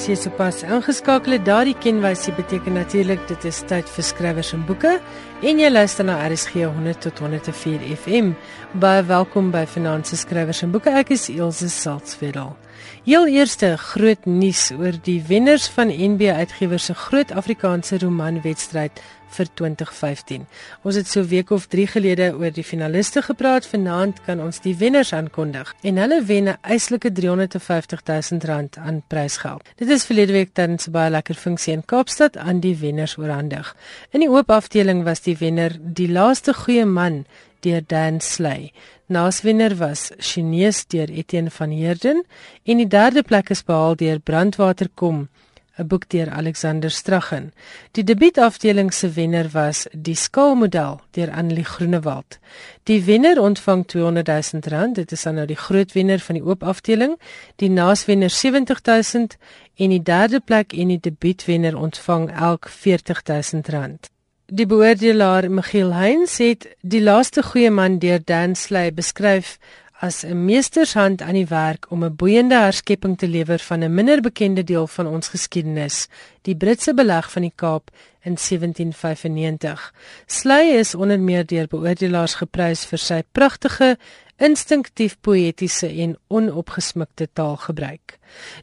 As jy sopas ingeskakel het, daardie kenwysie beteken natuurlik dit is tyd vir skrywers en boeke en jy luister na RSG 100 tot 104 FM. Baie welkom by Finansie Skrywers en Boeke. Ek is Elsje Salzwetel. Heel eerste groot nuus oor die wenners van NB Uitgewers se groot Afrikaanse romanwedstryd vir 2015. Ons het so week of 3 gelede oor die finaliste gepraat. Vanaand kan ons die wenners aankondig. En hulle wen 'n eislike 350 000 rand aan prysgeld. Dit is verlede week tydens 'n baie lekker funksie in Kaapstad aan die wenners oorhandig. In die oop afdeling was die wenner die laaste goeie man deur Dan Slay. Naaswenner was Chinese deur Etienne van Heerden en die derde plek is behaal deur Brandwater kom 'n boek deur Alexander Straggen. Die debuutafdeling se wenner was Die Skaalmodel deur Annelie Groenewald. Die wenner ontvang 200 000 rand. Dit is dan nou die groot wenner van die oop afdeling. Die naaswenner 70 000 en die derde plek en die debuutwenner ontvang elk 40 000 rand. Die beoordelaar Michiel Heinz het die laaste goeie man deur Dan Slay beskryf as 'n meestershand aan die werk om 'n boeiende herskepping te lewer van 'n minder bekende deel van ons geskiedenis, die Britse beleg van die Kaap in 1795. Slay is onder meer deur beoordelaars geprys vir sy pragtige, instinktief poëtiese en onopgesmukte taalgebruik.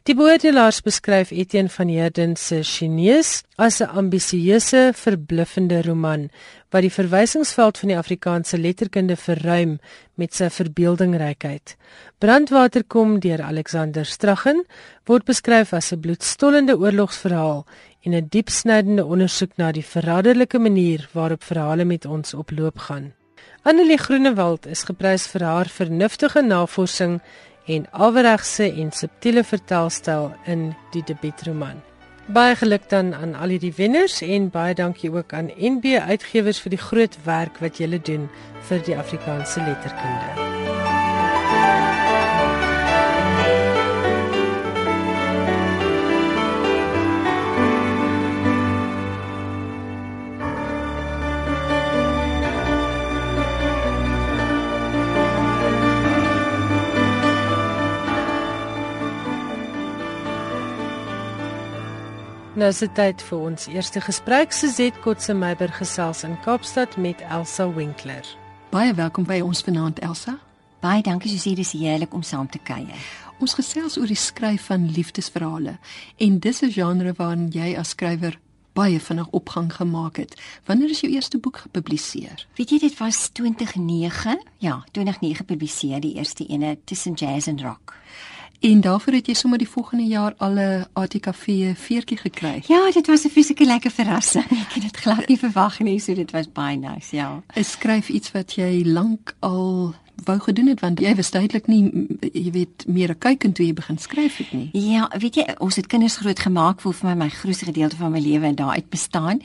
Die beoordelaars beskryf Etienne van Heerden se Chinese as 'n ambisieuse, verbluffende roman wat die verwysingsveld van die Afrikaanse letterkunde verruim met sy verbeeldingrykheid. Brandwater kom deur Alexander Straggen word beskryf as 'n bloedstollende oorlogsverhaal en 'n diepsnydende ondersoek na die verraderlike manier waarop verhale met ons oploop gaan. Annelie Groenewald is geprys vir haar vernuftige navorsing en afregse en subtiele vertelstyl in die debuutroman. Baie geluk dan aan al die wenners en baie dankie ook aan NB Uitgewers vir die groot werk wat julle doen vir die Afrikaanse letterkunde. Nou is dit tyd vir ons eerste gesprek. Suzet Kotse Meiber gesels in Kaapstad met Elsa Winkler. Baie welkom by ons vanaand Elsa. Baie dankie Susie, dis heerlik om saam te kuier. Ons gesels oor die skryf van liefdesverhale en dis 'n genre waarin jy as skrywer baie vinnig opgang gemaak het. Wanneer is jou eerste boek gepubliseer? Weet jy dit was 2009? Ja, 2009 gepubliseer die eerste ene tussen jazz en rock. En daarvoor het jy sommer die volgende jaar al 'n ATKV veertjie gekry. Ja, dit was 'n fisieke lekker verrassing. Ek het dit glad nie verwag nie, so dit was baie nice, ja. Ek skryf iets wat jy lank al wou gedoen het want jy was duidelik nie jy weet meer 'n kyk en toe jy begin skryf het nie. Ja, weet jy, ons het kinders groot gemaak voel vir my my grootste gedeelte van my lewe en daaruit bestaan.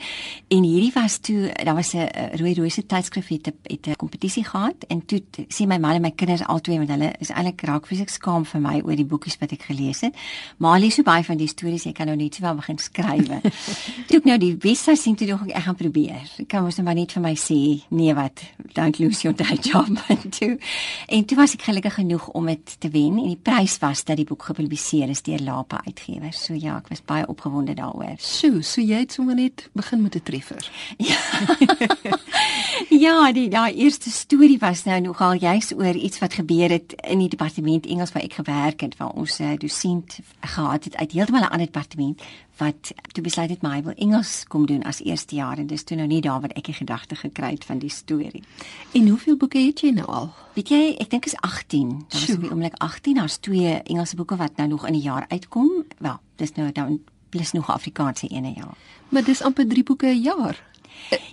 En hierdie was toe daar was 'n rooi rose tydskrif het 'n het 'n kompetisie gehad en toe sien my man en my kinders albei met hulle is eintlik raak fisiek skaam vir my oor die boekies wat ek gelees het. Maar lees so baie van die stories ek kan nou net so wel begin skryf. toe ek nou die webwerf sien toe dink ek ek gaan probeer. Ek kan mos net maar net vir my sê nee wat don't lose your day job toe En toe was ek gelukkig genoeg om dit te wen en die prys was dat die boek gepubliseer is deur Lapa Uitgewers. So ja, ek was baie opgewonde daaroor. So, so jy het sommer net begin met 'n treffer. Ja. ja, die daai eerste storie was nou nogal juis oor iets wat gebeur het in die departement Engels waar ek gewerk het, waar ons 'n uh, dosent gehad het uit heeltemal 'n ander departement wat toe besluit het my wil Engels kom doen as eerste jaar en dis toe nou nie daar wat ek die gedagte gekry het van die storie. En hoeveel boeke het jy nou al? Weet jy, ek dink is 18. Daar is op die oomblik 18. Daar's twee Engelse boeke wat nou nog in die jaar uitkom. Wel, dis nou dan plus nog Afrikaanse ene jaar. Maar dis amper 3 boeke 'n jaar.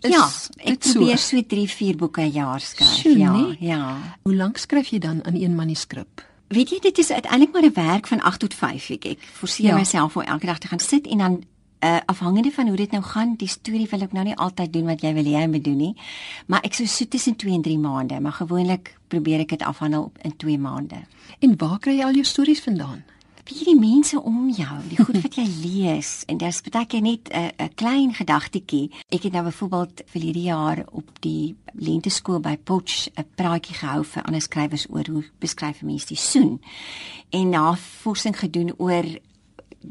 Is ja, ek probeer so 3, 4 boeke 'n jaar skryf. Sjoe, ja, nee? ja. Hoe lank skryf jy dan aan een manuskrip? Weet jy dit is uiteindelik maar 'n werk van 8 tot 5 ek ek forceer ja. myself om elke dag te gaan sit en dan uh, afhangende van hoe dit nou gaan die storie wil ek nou nie altyd doen wat jy wil hê hy moet doen nie maar ek sou so tussen 2 en 3 maande maar gewoonlik probeer ek dit afhandel in 2 maande en waar kry jy al jou stories vandaan jy die mense om jou die goed wat jy lees en dis baie keer net 'n 'n klein gedagtetjie. Ek het nou byvoorbeeld vir hierdie jaar op die lenteskool by Potch 'n praatjie gehou vir ander skrywers oor hoe beskryf mense die soen. En navorsing gedoen oor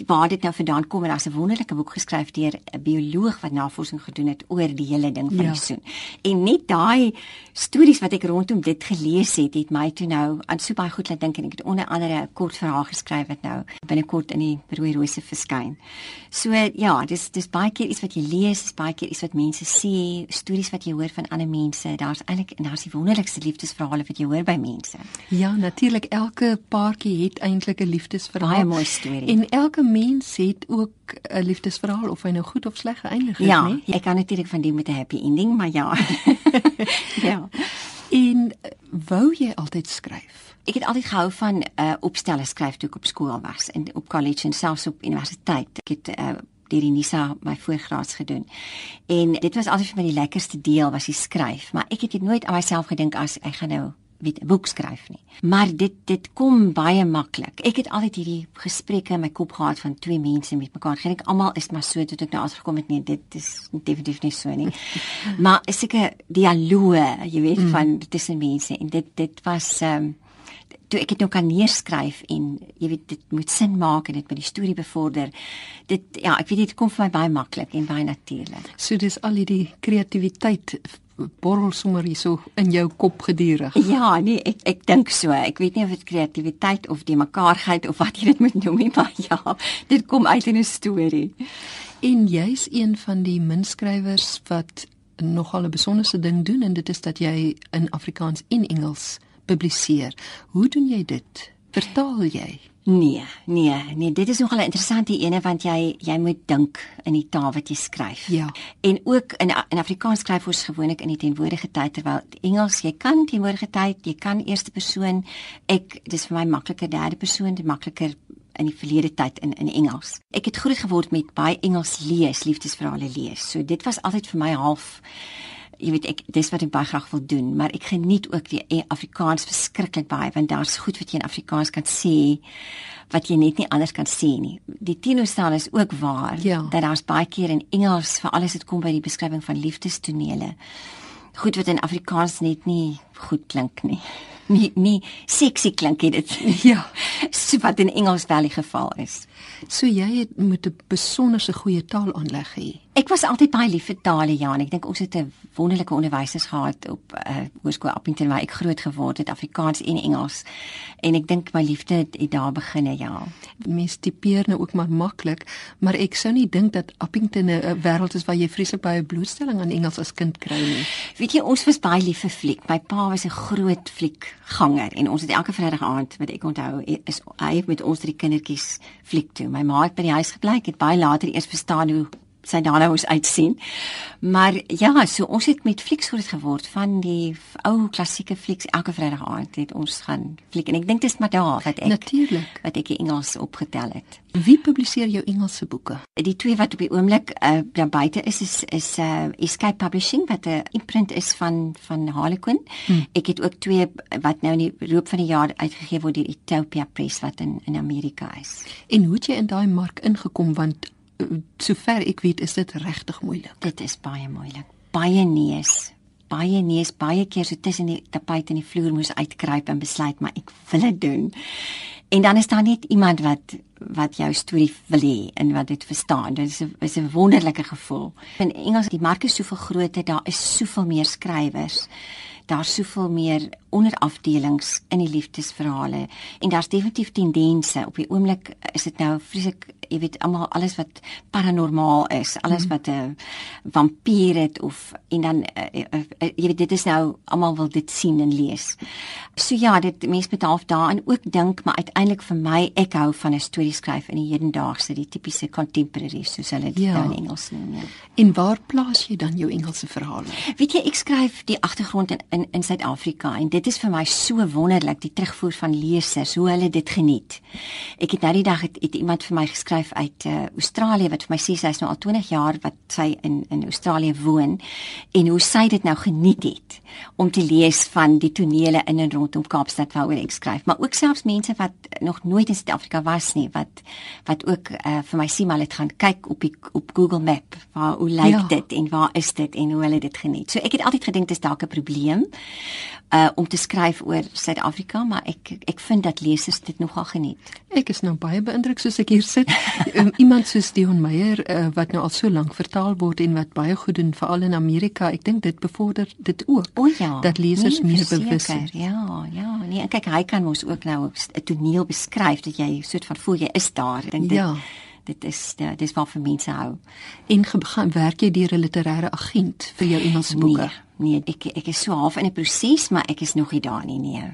waar dit nou vandaan kom en daar's 'n wonderlike boek geskryf deur 'n bioloog wat navorsing gedoen het oor die hele ding van Ja. die soen. En net daai stories wat ek rondom dit gelees het, het my toe nou aan so baie goed laat dink en ek het onder andere 'n kort verhaal geskryf wat nou binnekort in die Rooi Rose verskyn. So ja, dis dis baie keer iets wat jy lees, dis baie keer iets wat mense sê, stories wat jy hoor van ander mense. Daar's eintlik en daar's die wonderlikste liefdesverhale wat jy hoor by mense. Ja, natuurlik elke paartjie het eintlik 'n liefdesverhaal. Baie mooi storie. En elke mens het ook 'n liefdesverhaal of hy nou goed of sleg geëindig het, Ja, né? ek kan natuurlik van die met 'n happy ending, maar ja. ja. En eh, wou jy altyd skryf? Ek het altyd gehou van uh opstelle skryf toe ek op skool was en op college en selfs op universiteit. Ek het uh deur die NISA my voorgraads gedoen. En dit was altyd vir my die lekkerste deel was die skryf, maar ek het dit nooit aan myself gedink as ek gaan nou weet 'n boek skryf nie. Maar dit dit kom baie maklik. Ek het altyd hierdie gesprekke in my kop gehad van twee mense met mekaar. Geen ek almal is maar so tot ek nou agtergekom het nee, dit is definitief nie so nie. maar is seker dialoë, jy weet, mm. van tussen mense en dit dit was ehm um, toe ek dit nou kan neerskryf en jy weet dit moet sin maak en dit met die storie bevorder. Dit ja, ek weet dit kom vir my baie maklik en baie natuurlik. So dis al hierdie kreatiwiteit borrel sommer hierso in jou kop gedurig. Ja, nee, ek ek dink so. Ek weet nie of dit kreatiwiteit of die mekaarheid of wat jy dit moet noem nie, maar ja, dit kom uit in 'n storie. En jy's een van die minskrywers wat nogal 'n besonderse ding doen en dit is dat jy in Afrikaans en Engels publiseer. Hoe doen jy dit? Vertaal jy? Nee, nee, nee, dit is nogal 'n interessante ene want jy jy moet dink in die taal wat jy skryf. Ja. En ook in in Afrikaans skryf ons gewoonlik in die teenwoordige tyd terwyl Engels jy kan teenwoordige tyd, jy kan eerste persoon. Ek dis vir my makliker derde persoon, dit makliker in die verlede tyd in in Engels. Ek het groot geword met baie Engels lees, liefdesverhale lees. So dit was altyd vir my half jy weet ek dis wat ek baie graag wil doen, maar ek geniet ook die Afrikaans verskriklik baie want daar's goed wat jy in Afrikaans kan sê wat jy net nie anders kan sê nie. Die teenoorstelling is ook waar Ja. dat daar's baie keer in Engels vir alles dit kom by die beskrywing van liefdestonele. Goed wat in Afrikaans net nie goed klink nie. Nie nie sexy klink dit. Ja. So wat in Engels wel die geval is. So jy het moet 'n besonderse goeie taalaanleg hê. Ek was altyd baie lief vir tale, ja, en ek dink ons het 'n wonderlike onderwysers gehad op uh, Hoërskool Appington waar ek groot geword het, Afrikaans en Engels. En ek dink my liefde het, het daar begin, ja. Mens tipeer nou ook maar maklik, maar ek sou nie dink dat Appington 'n 'n wêreld is waar jy vreeslik baie blootstelling aan Engels as kind kry nie. Weet jy, ons was baie lief vir fliek. My pa was 'n groot fliekganger en ons het elke Vrydag aand, wat ek onthou, is hy het met ons drie kindertjies fliek toe. My ma het by die huis gebly, ek het baie later eers verstaan hoe sy daarna moes uitsien. Maar ja, so ons het met flieks groot geword van die ou klassieke flieks elke Vrydag aand het ons gaan fliek en ek dink dis maar daar wat ek Natuurlik. wat ek die Engels opgetel het. Wie publiseer jou Engelse boeke? Die twee wat op die oomblik uh, daar buite is is is uh, Escape Publishing wat 'n imprint is van van Harlequin. Hmm. Ek het ook twee wat nou in die loop van die jaar uitgegee word deur Utopia Press wat in in Amerika is. En hoe het jy in daai mark ingekom want sover ek weet is dit regtig moeilik. Dit is baie moeilik. Baie neus. Baie neus, baie keer so tussen die tapuit en die vloer moes uitkruip en besluit maar ek wil dit doen. En dan is daar net iemand wat wat jou storie wil hê en wat dit verstaan. Dit is 'n is 'n wonderlike gevoel. In Engels die mark is soveel groter, daar is soveel meer skrywers. Daar's soveel meer onderafdelings in die liefdesverhale en daar's definitief tendense. Op die oomblik is dit nou vreeslik, jy weet, almal alles wat paranormaal is, alles wat 'n vampier het of en dan uh, uh, uh, jy weet dit is nou almal wil dit sien en lees. So ja, dit mense moet half daaraan ook dink, maar uiteindelik vir my ek hou van 'n storie skryf in die hedendaagse, die tipiese contemporary soos hulle dit Ja. nou in Engels noem. Ja. En waar plaas jy dan jou Engelse verhale? Weet jy, ek skryf die agtergrond in in, in Suid-Afrika en dit is vir my so wonderlik die terugvoer van lesers hoe hulle dit geniet. Ek het nou die dag het, het iemand vir my geskryf uit uh, Australië wat vir my sê sy's nou al 20 jaar wat sy in in Australië woon en hoe sy dit nou geniet het om te lees van die tonele in en rondom Kaapstad waaroor ek skryf, maar ook selfs mense wat nog nooit in Suid-Afrika was nie wat wat ook uh, vir my sê maar het gaan kyk op die op Google Map waar hoe lyk Ja. dit en waar is dit en hoe hulle dit geniet. So ek het altyd gedink dis dalk 'n probleem uh om te skryf oor Suid-Afrika, maar ek ek vind dat lesers dit nogal geniet. Ek is nou baie beïndruk soos ek hier sit. um, iemand soos Dion Meyer uh, wat nou al so lank vertaal word en wat baie goed doen veral in Amerika. Ek dink dit bevorder dit ook. O ja. Dat lesers nee, meer bewus is. Ja, ja. Nee, kyk hy kan mos ook nou 'n toneel beskryf dat jy soort van voel jy is daar. Ek dink dit Ja. dit is dit is wat vir mense hou. En werk jy deur 'n literêre agent vir jou Engelse boeke? Nee, nee, ek ek is so half in 'n proses, maar ek is nog nie daar nie, nee.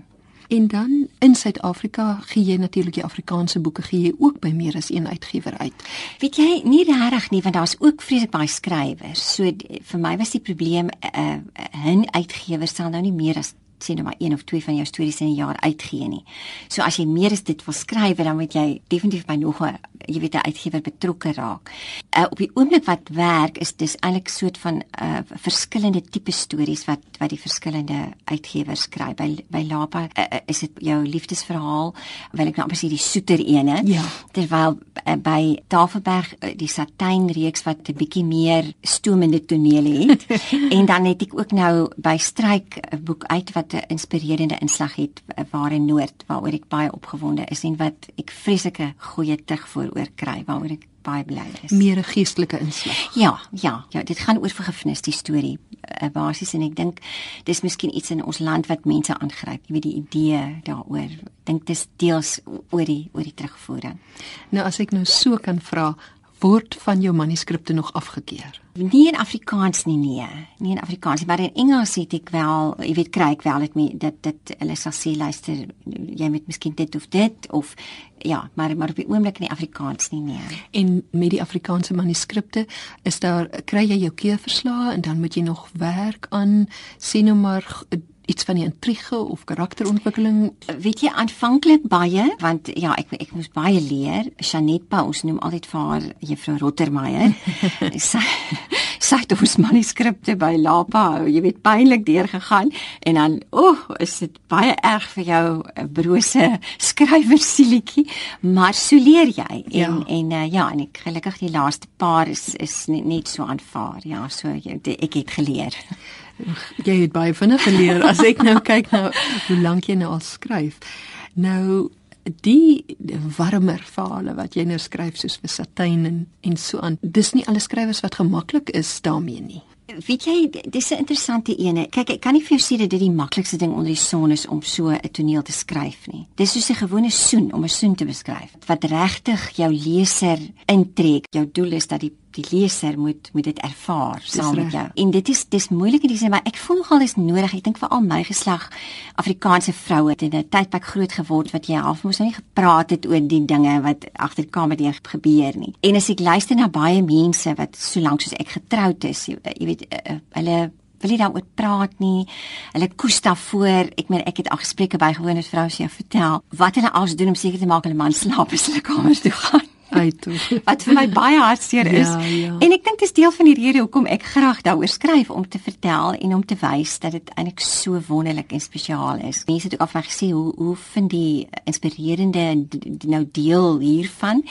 En dan in Suid-Afrika gee jy natuurlik die Afrikaanse boeke gee jy ook by meer as een uitgewer uit. Weet jy, nie regtig nie, want daar's ook vreeslik baie skrywers. So vir my was die probleem 'n uh, 'n uitgewer sal nou nie meer as sê nou maar een of twee van jou stories in 'n jaar uitgee nie. So as jy meer as dit wil skryf, dan moet jy definitief by nog 'n jy weet 'n uitgewer betrokke raak. Uh, op die oomblik wat werk is dis eintlik soort van uh, verskillende tipe stories wat wat die verskillende uitgewers skryf. By by Lapa uh, uh, is dit jou liefdesverhaal, wil ek nou amper sê die soeter ene. Ja. Terwyl uh, by Tafelberg uh, die Satijn reeks wat 'n bietjie meer stoomende tonele het. en dan het ek ook nou by Stryk 'n boek uit wat 'n inspirerende inslag het waar in Noord waaroor ek baie opgewonde is en wat ek vreeslike goeie terugvoer oor kry waaroor ek baie bly is. Meer 'n geestelike inslag. Ja, ja, ja, dit gaan oor vergifnis die storie uh, basies en ek dink dis miskien iets in ons land wat mense aangryp, jy weet die idee daaroor. Ek dink dis deels oor die oor die terugvoering. Nou as ek nou so kan vra, word van jou manuskripte nog afgekeur? Nie in Afrikaans nie nee, nie in Afrikaans nie, maar in Engels het ek wel, jy weet kry ek wel dit dat dit hulle sal sê luister, jy moet miskien dit of dit of ja, maar maar op die oomblik in die Afrikaans nie nee. En met die Afrikaanse manuskripte is daar kry jy jou keurverslae en dan moet jy nog werk aan sê nou maar iets van die intrige of karakterontwikkeling. Weet jy aanvanklik baie want ja ek ek moes baie leer. Janet Pa ons noem altyd vir haar juffrou Rottermeier. sy sy het ons manuskripte by Lapa, jy weet pynlik deurgegaan en dan o, oh, is dit baie erg vir jou 'n brose skrywersielietjie, maar so leer jy. En Ja. en uh, ja, en ek gelukkig die laaste paar is is net, net so aanvaar. Ja, so jy, ek het geleer. Jy het baie vinnig geleer as ek nou kyk nou hoe lank jy nou al skryf. Nou die warmer verhale wat jy nou skryf soos vir Satijn en en so aan. Dis nie alle skrywers wat gemaklik is daarmee nie. Weet jy, dis 'n interessante ene. Kyk, ek kan nie vir jou sê dat dit die maklikste ding onder die son is om so 'n toneel te skryf nie. Dis soos 'n gewone soen om 'n soen te beskryf wat regtig jou leser intrek. Jou doel is dat die die leser moet moet dit ervaar saam reg. met jou. En dit is dis moeilik in die sin, maar ek voel nogal dis nodig. Ek dink veral my geslag Afrikaanse vroue het in 'n tydperk groot geword wat jy half moes nou nie gepraat het oor die dinge wat agter die kamerdeur gebeur nie. En as ek luister na baie mense wat so lank soos ek getroud is, jy, jy weet, uh, uh, hulle wil nie daaroor praat nie. Hulle koes daarvoor. Ek meen ek het al gesprekke bygewoon met vroue se jou vertel wat hulle als doen om seker te maak hulle man slaap as hulle kamer toe gaan Uit wat vir my baie hartseer is. Ja, ja. En ek dink dis deel van die rede hoekom ek graag daaroor skryf om te vertel en om te wys dat dit eintlik so wonderlik en spesiaal is. Mense het ook van my gesê hoe hoe vind die inspirerende nou deel hiervan?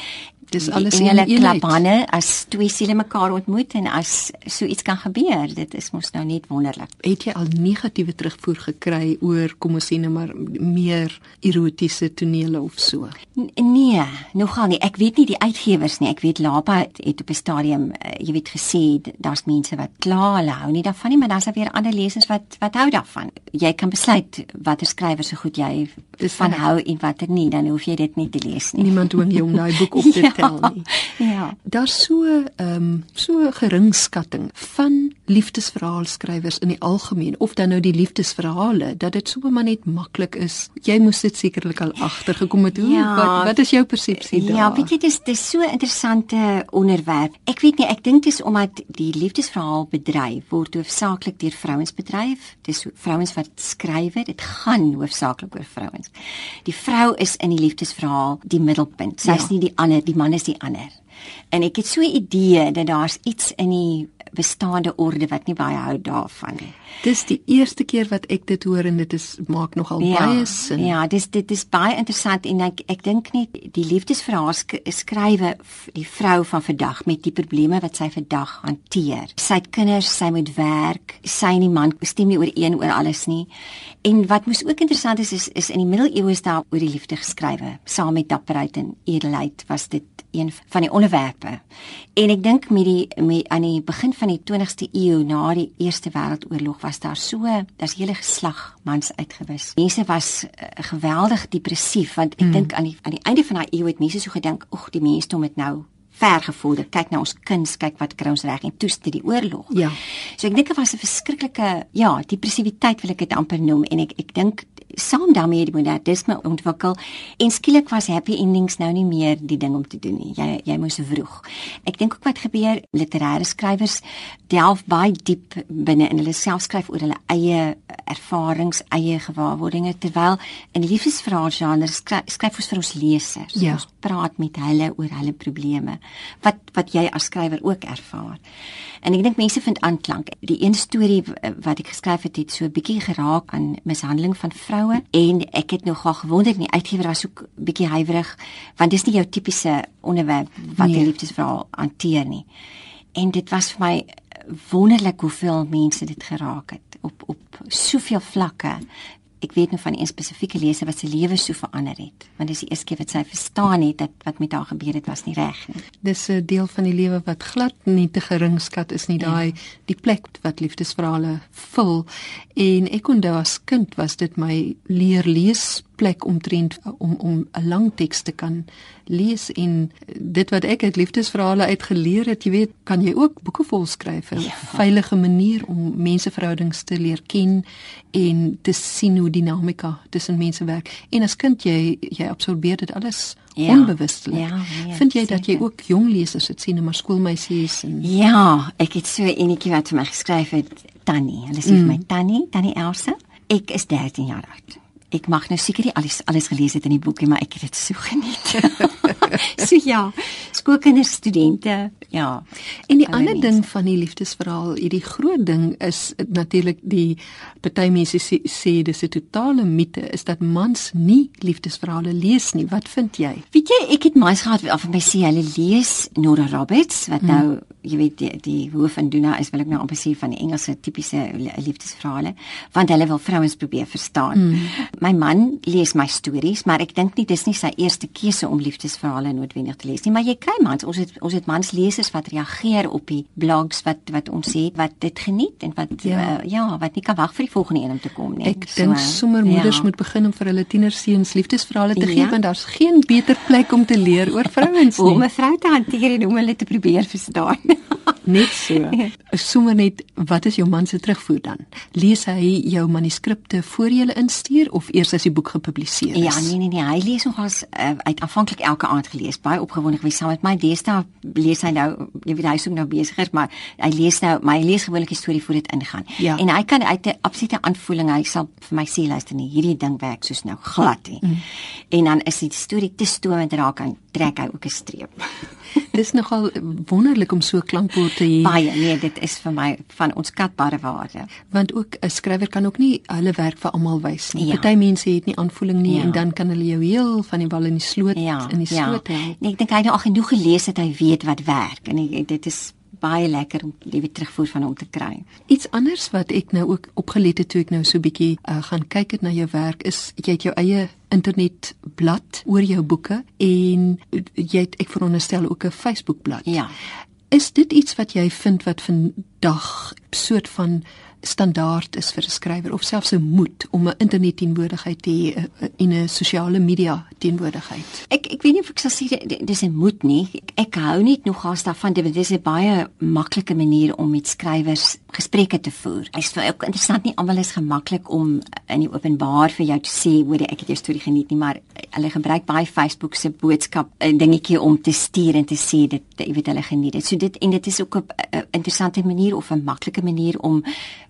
Dis alles in eenheid. klap hande as twee siele mekaar ontmoet en as so iets kan gebeur. Dit is mos nou net wonderlik. Het jy al negatiewe terugvoer gekry oor kom ons sê nou maar meer erotiese tonele of so? N- Nee, nogal nie. Ek weet nie die uitgewers nie. Ek weet Lapa het, het op 'n stadium, uh, jy weet gesê daar's mense wat kla, hulle hou nie daarvan nie, maar daar's weer ander lesers wat wat hou daarvan. Jy kan besluit watter skrywer so goed jy Dis van hou en watter nie, dan hoef jy dit nie te lees nie. Niemand dwing jou om daai boek op te Ja, tel nie. Ja. Daar's so ehm um, so geringskatting van liefdesverhaalskrywers in die algemeen of dan nou die liefdesverhale dat dit so maar net maklik is. Jy moes dit sekerlik al agtergekom het. Hoe Ja. wat wat is jou persepsie daar? Ja, weet jy dis dis so 'n interessante onderwerp. Ek weet nie, ek dink dis omdat die liefdesverhaal bedryf word hoofsaaklik deur vrouens bedryf. Dis vrouens wat skryf, dit gaan hoofsaaklik oor vrouens. Die vrou is in die liefdesverhaal die middelpunt. Sy's Ja. nie die ander, die man is die ander. En ek het so 'n idee dat daar's iets in die bestaande orde wat nie baie hou daarvan nie. Dis die eerste keer wat ek dit hoor en dit is maak nogal ja, baie sin. Ja, dis dit is baie interessant en ek ek dink net die liefdesverhaal sk skrywe die vrou van vandag met die probleme wat sy vandag hanteer. Sy het kinders, sy moet werk, sy en die man stem nie ooreen oor alles nie. En wat moes ook interessant is is, is in die middeleeue is daar oor die liefde geskrywe. Saam met dapperheid en edelheid was dit een van die onderwerpe. En ek dink met die met aan die begin van die 20ste eeu na die Eerste Wêreldoorlog was daar so, daar's hele geslag mans uitgewis. Mense was uh, geweldig depressief want ek hmm. dink aan die aan die einde van daai eeu het mense so gedink, "Ag, die mense het nou ver gevorder. Kyk na ons kinders, kyk wat kry ons reg en toe steed die oorlog." Ja. So ek dink dit was 'n verskriklike ja, depressiwiteit wil ek dit amper noem en ek ek dink saam daarmee het die modernisme ontwikkel en skielik was happy endings nou nie meer die ding om te doen nie. Jy jy moes vroeg. Ek dink ook wat gebeur literêre skrywers delf baie diep binne in hulle self skryf oor hulle eie ervarings, eie gewaarwordinge terwyl in liefdesverhaal genre skryf, skryf ons vir ons lesers. Ja. Ons praat met hulle oor hulle probleme wat wat jy as skrywer ook ervaar. En ek dink mense vind aanklank. Die een storie wat ek geskryf het het so 'n bietjie geraak aan mishandeling van vroue en ek het nogal gewonder nie uitgewer was ook bietjie huiwerig want dis nie jou tipiese onderwerp wat 'n Nee. liefdesverhaal hanteer nie. En dit was vir my wonderlik hoeveel mense dit geraak het op op soveel vlakke. Ek weet nou van 'n spesifieke leser wat sy lewe so verander het, want dis die eerste keer wat sy verstaan het dat wat met haar gebeur het was nie reg nie. Dis 'n deel van die lewe wat glad nie te geringskat is nie, Ja. daai die plek wat liefdesverhale vul. En ek onthou as kind was dit my leer lees plek omtrent om om 'n lang teks te kan lees en dit wat ek uit liefdesverhale uitgeleer het, jy weet, kan jy ook boeke vol skryf 'n Ja. veilige manier om menseverhoudings te leer ken en te sien hoe dinamika tussen mense werk. En as kind jy jy absorbeer dit alles Ja. onbewustelik. Ja, nee, Vind jy dat jy seker. ook jong lesers het sien, maar skoolmeisies en Ja, ek het so enetjie wat vir my geskryf het, Tannie. Hulle sê vir my Tannie, Tannie Elsa. Ek is 13 jaar oud. Ek mag nou seker nie alles alles gelees het in die boekie, maar ek het dit so geniet. so ja, skoolkinders, studente, ja. En die ander mense. ding van die liefdesverhaal, hierdie groot ding is natuurlik die party mense sê, sê dis 'n totale mite is dat mans nie liefdesverhale lees nie. Wat vind jy? Weet jy, ek het mans gehad wat van my sê hulle lees Nora Roberts wat nou, jy weet die, die hoof van Duna is wil ek nou amper sê van die Engelse tipiese li- liefdesverhale, want hulle wil vrouens probeer verstaan. Mm. My man lees my stories, maar ek dink nie dis nie sy eerste keuse om liefdesverhale noodwendig te lees nie, maar jy kry mans, ons het ons het mans lesers wat reageer op die blogs wat wat ons het wat dit geniet en wat Ja. ja, uh, ja wat nie kan wag vir die volgende een om te kom nie. Ek dink sommer moeders ja. moet begin om vir hulle tienerseuns liefdesverhale te gee Ja. want daar's geen beter plek om te leer oor vrouens om nie. 'n vrou te hanteer en om hulle te probeer verstaan. Net so. Sommer net wat is jou man se terugvoer dan? Lees hy jou manuskripte voor jy hulle instuur of eers as die boek gepubliseer is? Ja, nee nee nee, hy lees nogals uh, uit aanvanklik elke aand gelees, baie opgewonde gewees saam met my. Deesdae lees hy nou, jy weet hy is ook nou besiger, maar hy lees nou, maar hy lees gewoonlik die storie voor dit ingaan. Ja. En hy kan uit 'n absolute aanvoeling, hy sal vir my sê luister nie, hierdie ding werk soos nou glad nie. Mm. En dan is die storie te stomend raak en trek hy ook 'n streep. Dis nogal wonderlik om so klankbord te hê. Baie, nee, dit is vir my van onskatbare waarde. want ook 'n skrywer kan ook nie hulle werk vir almal wys nie. Ja. Party mense het nie aanvoeling nie Ja. en dan kan hulle jou heel van die wal in die sloot Ja, in die ja. sloot help. Nee, ek dink hy het nou al genoeg gelees dat hy weet wat werk en ek, dit is baie lekker om liewe terugvoer van hom te kry. Iets anders wat ek nou ook opgelet het toe ek nou so bietjie uh, gaan kyk het na jou werk is jy het jou eie internetblad oor jou boeke en jy het ek veronderstel ook 'n Facebookblad. Ja. Is dit iets wat jy vind wat vandag soort van standaard is vir 'n skrywer of selfs 'n moet om 'n internet teenwoordigheid te hê eh, en 'n sosiale media teenwoordigheid? Ek ek weet nie of ek sal sê dis 'n moet nie. Ek, ek hou net nogals daarvan dit is 'n baie maklike manier om met skrywers gesprekke te voer. Dit is vir ook interessant nie almal is gemaklik om in die openbaar vir jou te sê hoor ek het jou storie geniet nie, maar hulle gebruik baie Facebook se boodskap 'n dingetjie om te stuur en te sê dit jy weet hulle geniet dit. So dit en dit is ook 'n interessante manier of 'n maklike manier om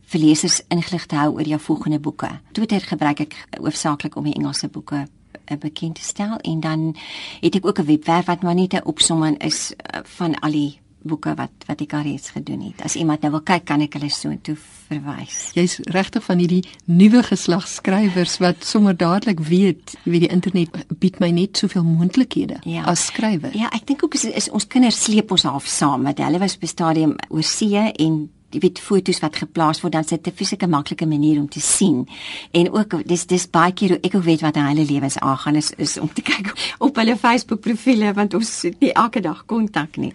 vir lesers ingelig te hou oor jou volgende boeke. Twitter gebruik ek hoofsaaklik om die Engelse boeke uh, bekend te stel en dan het ek ook 'n webwerf wat maar net 'n opsomming is uh, van al die boeke wat wat ek al reeds gedoen het. As iemand nou wil kyk, kan ek hulle so toe verwys. Jy's regtig van hierdie nuwe geslag skrywers wat sommer dadelik weet, jy weet die internet bied my net soveel moontlikhede ja. as skrywer. Ja, ek dink ook is, is ons kinders sleep ons half saam met hulle was op 'n stadium oor see en jy weet foto's wat geplaas word dan sit 'n fisieke maklike manier om te sien. En ook dis dis baie keer ek ook weet wat hulle lewens aangaan is is om te kyk op hulle Facebook profile want ons het nie elke dag kontak nie.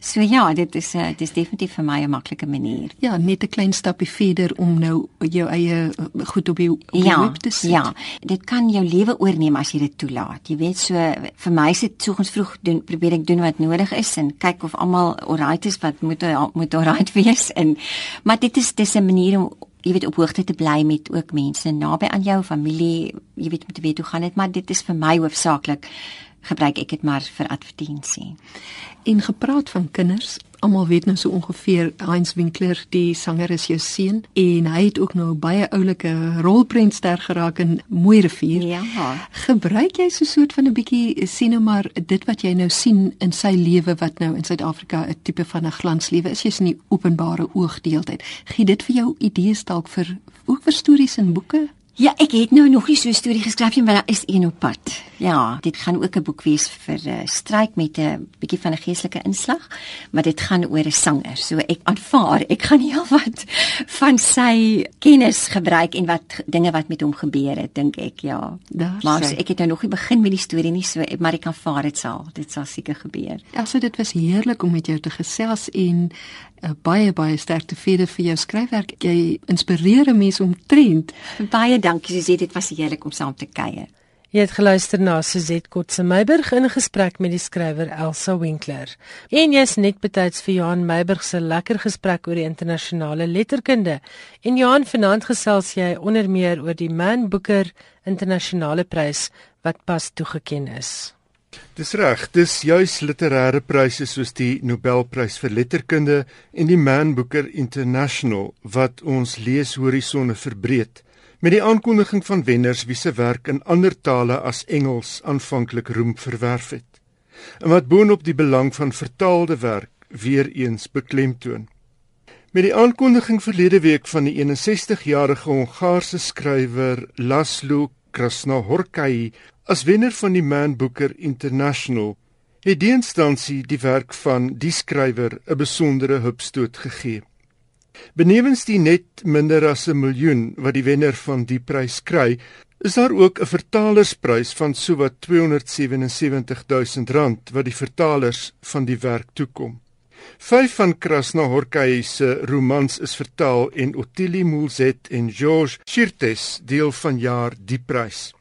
So ja, dit is 'n uh, dis definitief vir my 'n maklike manier. Ja, net 'n klein stapie verder om nou jou eie eh, goed op jou, op ja, web te sit. Ja, dit kan jou lewe oorneem as jy dit toelaat. Jy weet so vir my is dit soggens vroeg doen probeer ek doen wat nodig is en kyk of almal alright is wat moet moet alright wees en maar dit is dis 'n manier om jy weet op hoogte te bly met ook mense naby aan jou familie, jy weet om te weet hoe gaan dit, maar dit is vir my hoofsaaklik gebruik ek dit maar vir advertensie. En gepraat van kinders, almal weet nou so ongeveer Heinz Winkler, die sanger is jou seun en hy het ook nou baie oulike rolprentster geraak in Mooi Rivier. Ja. Gebruik jy so 'n soort van 'n bietjie sien nou maar dit wat jy nou sien in sy lewe wat nou in Suid-Afrika 'n tipe van 'n glanslewe is, jy's in die openbare oog deeltyd. Gee dit vir jou idees dalk vir ook vir stories en boeke? Ja, ek het nou nog nie so 'n storie geskryf nie, maar daar is een op pad. Ja, dit gaan ook 'n boek wees vir 'n uh, stryk met 'n uh, bietjie van 'n geestelike inslag, maar dit gaan oor 'n sanger. So ek aanvaar, ek gaan heel wat van sy kennis gebruik en wat dinge wat met hom gebeur het, dink ek, ja. Daar maar so, ek het nou nog nie begin met die storie nie, so maar ek aanvaar dit sal, dit sal seker gebeur. Ja, so dit was heerlik om met jou te gesels en uh, baie baie sterkte vir vir jou skryfwerk. Jy inspireer mense om trend. Baie dankie Suzette, dit was heerlik om saam te kuier. Jy het geluister na Suzette Kotse Meiburg in gesprek met die skrywer Elsa Winkler. En jy's net betyds vir Johan Meiburg se lekker gesprek oor die internasionale letterkunde. En Johan vanaand gesels jy onder meer oor die Man Booker internasionale prys wat pas toegeken is. Dis reg, dis juis literêre pryse soos die Nobelprys vir letterkunde en die Man Booker International wat ons leeshorisonne verbreek met die aankondiging van wenners wie se werk in ander tale as Engels aanvanklik roem verwerf het. En wat boonop die belang van vertaalde werk weer eens beklemtoon. Met die aankondiging verlede week van die 61-jarige Hongaarse skrywer Laszlo Krasznahorkai As wenner van die Man Booker International het die instansie die werk van die skrywer 'n besondere hupstoot gegee. Benewens die net minder as 'n miljoen wat die wenner van die prys kry, is daar ook 'n vertalersprys van sowat 277 000 rand wat die vertalers van die werk toekom. Vyf van Krasnahorkai se romans is vertaal en Ottilie Moulzet en Georges Chirtes deel vanjaar die prys.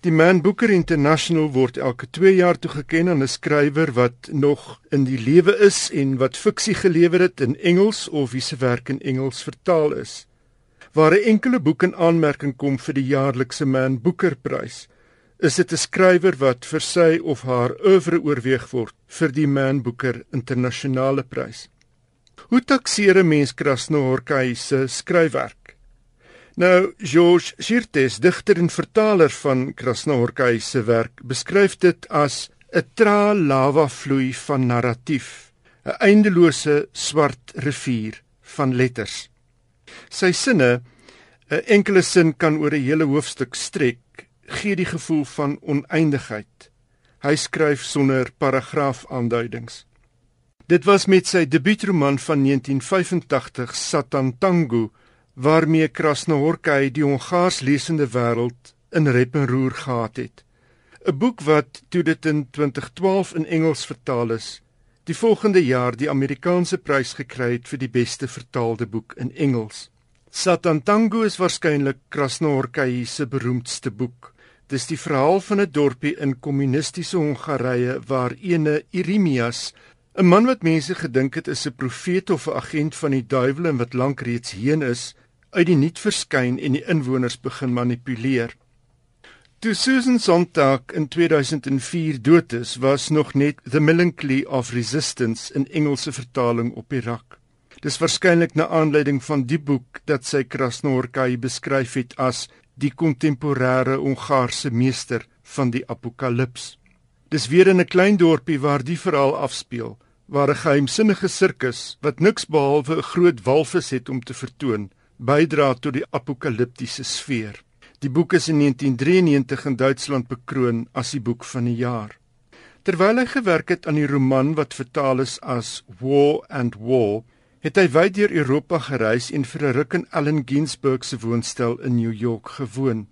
Die Man Booker International word elke 2 jaar toegeken aan 'n skrywer wat nog in die lewe is en wat fiksie gelewer het in Engels of wie se werk in Engels vertaal is. Waar 'n enkele boek in aanmerking kom vir die jaarlikse Man Booker Prys, is dit 'n skrywer wat vir sy of haar oeuvre oorweeg word vir die Man Booker Internasionale Prys. Hoe takseer 'n mens Krasnohorkai se skryfwerk? Nou George Chirtes, digter en vertaler van Krasnohorkai se werk, beskryf dit as 'n tra lava vloei van narratief, 'n eindelose swart rivier van letters. Sy sinne, 'n enkele sin kan oor 'n hele hoofstuk strek, gee die gevoel van oneindigheid. Hy skryf sonder paragraafaanduidings. Dit was met sy debuutroman van 1985 Satantango waarmee Krasnohorkai die Hongaars lesende wêreld in rep en roer gehad het. 'n Boek wat toe dit in 2012 in Engels vertaal is, die volgende jaar die Amerikaanse prys gekry het vir die beste vertaalde boek in Engels. Satantango is waarskynlik Krasnohorkai se beroemdste boek. Dis die verhaal van 'n dorpie in kommunistiese Hongarye waar ene Irimias 'n man wat mense gedink het is 'n profeet of 'n agent van die duiwel en wat lank reeds heen is, uit die niet verskyn en die inwoners begin manipuleer. Toe Susan Sontag in 2004 dood is, was nog net The Melancholy of Resistance in Engelse vertaling op die rak. Dis waarskynlik na aanleiding van die boek dat sy Krasnohorkai beskryf het as die kontemporêre Hongaarse meester van die apokalips. Dis weer in 'n klein dorpie waar die verhaal afspeel, waar 'n geheimsinnige sirkus wat niks behalwe 'n groot walvis het om te vertoon, bydra tot die apokaliptiese sfeer. Die boek is in 1993 in Duitsland bekroon as die boek van die jaar. Terwyl hy gewerk het aan die roman wat vertaal is as War and War, het hy wyd deur Europa gereis en vir 'n ruk in Allen Ginsberg se woonstel in New York gewoon.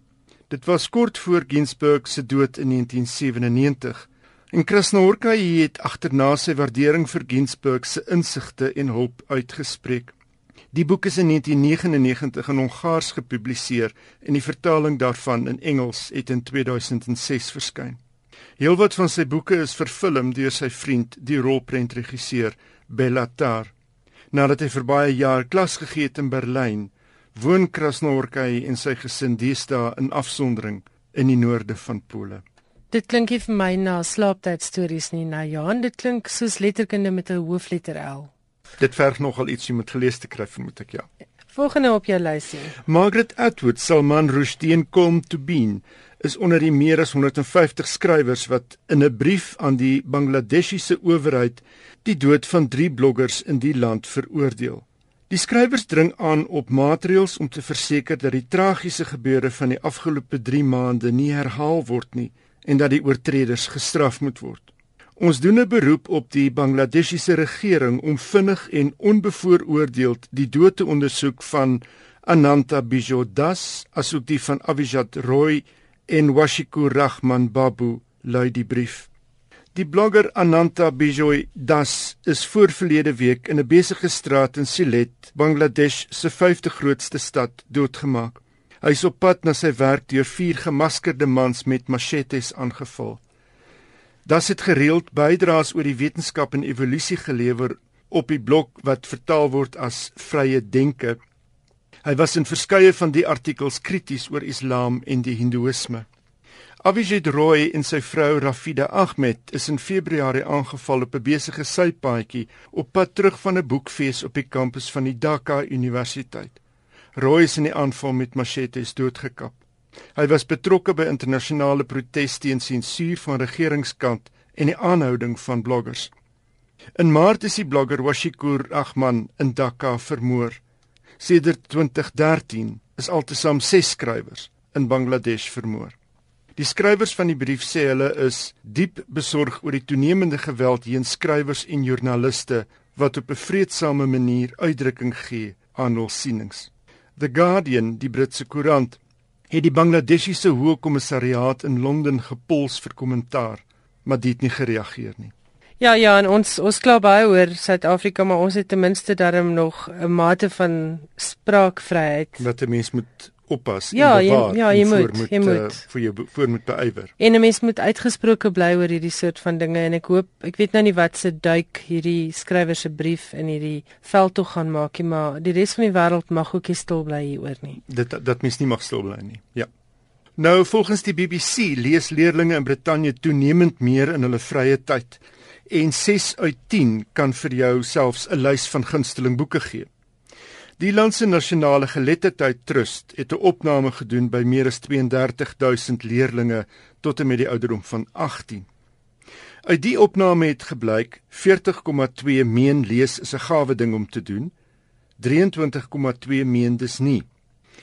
Dit was kort voor Ginsberg se dood in 1997. En Krasnoorka het agterna sy waardering vir Ginsberg se insigte en hulp uitgespreek. Die boek is in 1999 in Hongaars gepubliseer en die vertaling daarvan in Engels het in 2006 verskyn. Heelwat van sy boeke is vervilm deur sy vriend, die rolprentregisseur Bela Tar. Nadat hy vir baie jaar klas gegee het in Berlyn, woon Krasnoorka en sy gesin deesdae in afsondering in die noorde van Pole. Dit klink nie vir my na slaaptyd stories nie, na Johan, dit klink soos letterkunde met 'n hoofletter L. Dit verg nogal ietsie met gelees te kry, vermoed ek ja. Volgende op jou lysie. Margaret Atwood, Salman Rushdie en Colm Tobin is onder die meer as 150 skrywers wat in 'n brief aan die Bangladeshiese owerheid die dood van drie bloggers in die land veroordeel. Die skrywers dring aan op maatreëls om te verseker dat die tragiese gebeure van die afgelope 3 maande nie herhaal word nie en dat die oortreders gestraf moet word. Ons doen 'n beroep op die Bangladeshiese regering om vinnig en onbevooroordeeld die dood te ondersoek van Ananta Bijodas, asook die van Avijat Roy en Washikur Rahman Babu, lui die brief. Die blogger Ananta Bijoy Das is voorverlede week in 'n besige straat in Sylhet, Bangladesh se 5de grootste stad, doodgemaak. Hy is op pad na sy werk deur vier gemaskerde mans met machetes aangeval. Das het gereeld bydraes oor die wetenskap en evolusie gelewer op die blok wat vertaal word as Vrye Denke. Hy was in verskeie van die artikels krities oor Islam en die Hindoeïsme. Avijit Roy en sy vrou Rafida Ahmed is in Februarie aangeval op 'n besige sypaadjie op pad terug van 'n boekfees op die kampus van die Dhaka Universiteit. Roy is in die aanval met machetes doodgekap. Hy was betrokke by internasionale proteste teen sensuur van regeringskant en die aanhouding van bloggers. In Maart is die blogger Washikur Rahman in Dhaka vermoor. Sedert 2013 is altesaam 6 skrywers in Bangladesh vermoor. Die skrywers van die brief sê hulle is diep besorg oor die toenemende geweld teen skrywers en joernaliste wat op 'n vreedsame manier uitdrukking gee aan hul sienings. The Guardian, die Britse koerant, het die Bangladeshiese Hoë Kommissariaat in Londen gepols vir kommentaar, maar dit het nie gereageer nie. Ja ja, en ons ons kla baie oor Suid-Afrika, maar ons het ten minste darm nog 'n mate van spraakvryheid. Wat 'n mens moet oppas ja, en bewaar. Ja, ja, jy moet, moet, jy moet uh, vir jou voor moet beywer. En 'n mens moet uitgesproke bly oor hierdie soort van dinge en ek hoop ek weet nou nie wat se duik hierdie skrywer se brief in hierdie veld toe gaan maak nie, maar die res van die wêreld mag ook nie stil bly hieroor nie. Dit dat mens nie mag stil bly nie. Ja. Nou volgens die BBC lees leerdlinge in Brittanje toenemend meer in hulle vrye tyd en 6 uit 10 kan vir jou selfs 'n lys van gunsteling boeke gee. Die land se nasionale geletterdheid trust het 'n opname gedoen by meer as 32000 leerdlinge tot en met die ouderdom van 18. Uit die opname het gebleik 40,2 meen lees is 'n gawe ding om te doen. 23,2 meen dis nie.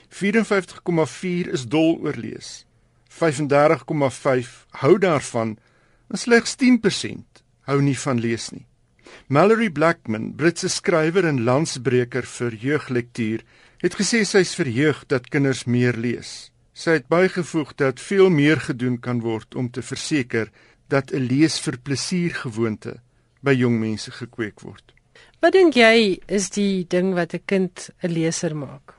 54,4 is dol oor lees. 35,5 hou daarvan en slegs 10% hou nie van lees nie. Mallory Blackman, Britse skrywer en landsbreker vir jeuglektuur, het gesê sy is verheug dat kinders meer lees. Sy het bygevoeg dat veel meer gedoen kan word om te verseker dat 'n lees vir plesier gewoonte by jong mense gekweek word. Wat dink jy is die ding wat 'n kind 'n leser maak?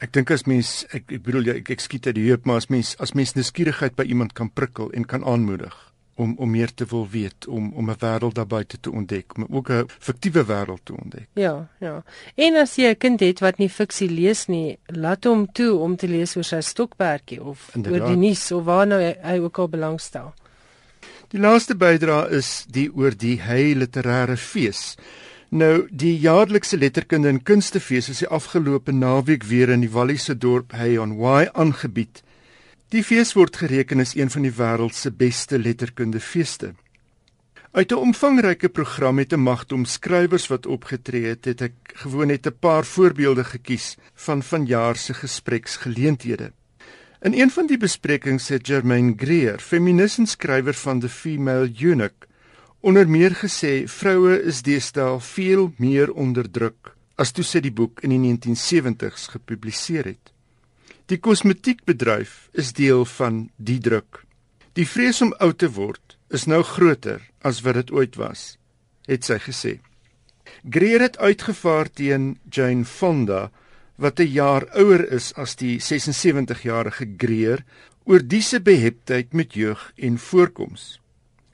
Ek dink as mens ek, ek bedoel jy ek, ek skiet uit die heup maar as mens as mens nuuskierigheid by iemand kan prikkel en kan aanmoedig om om meer te wil weet, om om 'n wêreld daar buite te ontdek, om ook 'n fiktiewe wêreld te ontdek. Ja, ja. En as jy 'n kind het wat nie fiksie lees nie, laat hom toe om te lees oor sy stokperdjie of Inderdaad. oor die nuus of waar nou hy, hy ook al belangstel. Die laaste bydra is die oor die Hey Literêre Fees. Nou, die jaarlikse letterkunde en kunstefees is die afgelope naweek weer in die Walliese dorp Hey on Wye aangebied. Die fees word gereken as een van die wêreld se beste letterkundefeeste. Uit 'n omvangryke program met 'n magte om skrywers wat opgetree het, het ek gewoon net 'n paar voorbeelde gekies van vanjaar se gespreksgeleenthede. In een van die besprekings het Germaine Greer, feminis en skrywer van The Female Eunuch, onder meer gesê vroue is deesdae veel meer onderdruk as toe sy die boek in die 1970s gepubliseer het. Die kosmetiekbedryf is deel van die druk. Die vrees om oud te word is nou groter as wat dit ooit was, het sy gesê. Greer het uitgevaar teen Jane Fonda wat 'n jaar ouer is as die 76-jarige Greer oor diese beheptheid met jeug en voorkoms.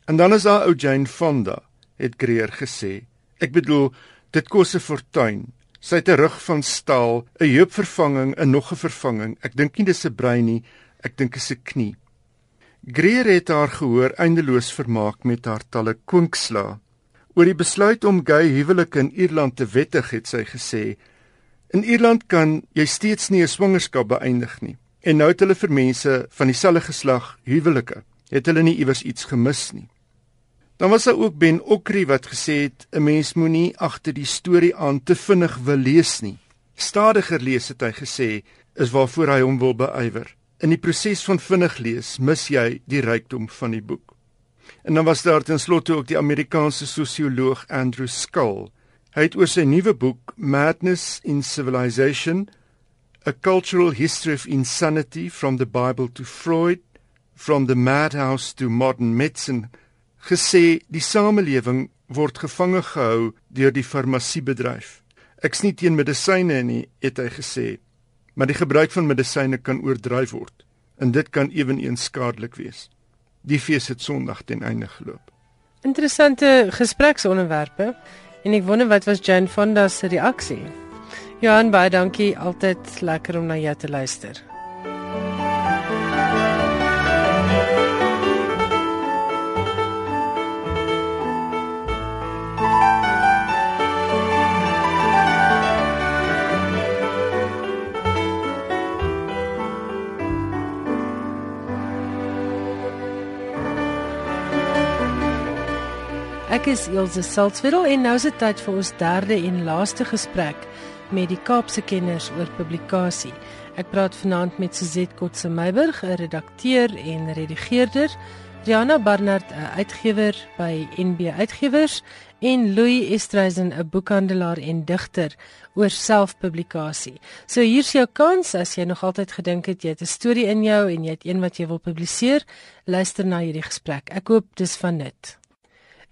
En dan is daar ou Jane Fonda, het Greer gesê. Ek bedoel, dit kos 'n fortuin. Sy het 'n rug van staal, 'n heupvervanging en nog 'n vervanging. Ek dink nie dis 'n brein nie, ek dink dit is 'n knie. Greer het haar gehoor eindeloos vermaak met haar talle kwinksla. Oor die besluit om gay huwelike in Ierland te wettig het sy gesê: "In Ierland kan jy steeds nie 'n swangerskap beëindig nie. En nou het hulle vir mense van dieselfde geslag huwelike. Het hulle nie iewers iets gemis nie?" Dan was daar ook Ben Okri wat gesê het: "’n Mens moenie agter die storie aan te vinnig wil lees nie. Stadiger lees het hy gesê is waarvoor hy hom wil beywer." In die proses van vinnig lees, mis jy die rykdom van die boek. En dan was daar ten slotte ook die Amerikaanse sosioloog Andrew Scull. Hy het oor sy nuwe boek Madness in Civilization: A Cultural History of Insanity from the Bible to Freud, from the Madhouse to Modern Medicine gesê die samelewing word gevange gehou deur die farmasiebedryf. Ek sien teen medisyne nie, het hy gesê maar die gebruik van medisyne kan oordryf word en dit kan ewenigs skadelik wees. Die fees het Sondag ten einde geloop. Interessante gespreksonderwerpe en ek wonder wat was Jane Fonda se reaksie. Johan baie dankie, altyd lekker om na jou te luister. Ek is Elsje Salzwetel en nou is dit tyd vir ons derde en laaste gesprek met die Kaapse kenners oor publikasie. Ek praat vanaand met Suzette Kotse Meiburg, 'n redakteur en redigeerder, Riana Barnard, 'n uitgewer by NB Uitgewers en Louis Estreisen, 'n boekhandelaar en digter oor selfpublikasie. So hier's jou kans as jy nog altyd gedink het jy het 'n storie in jou en jy het een wat jy wil publiseer, luister na hierdie gesprek. Ek hoop dis van nut.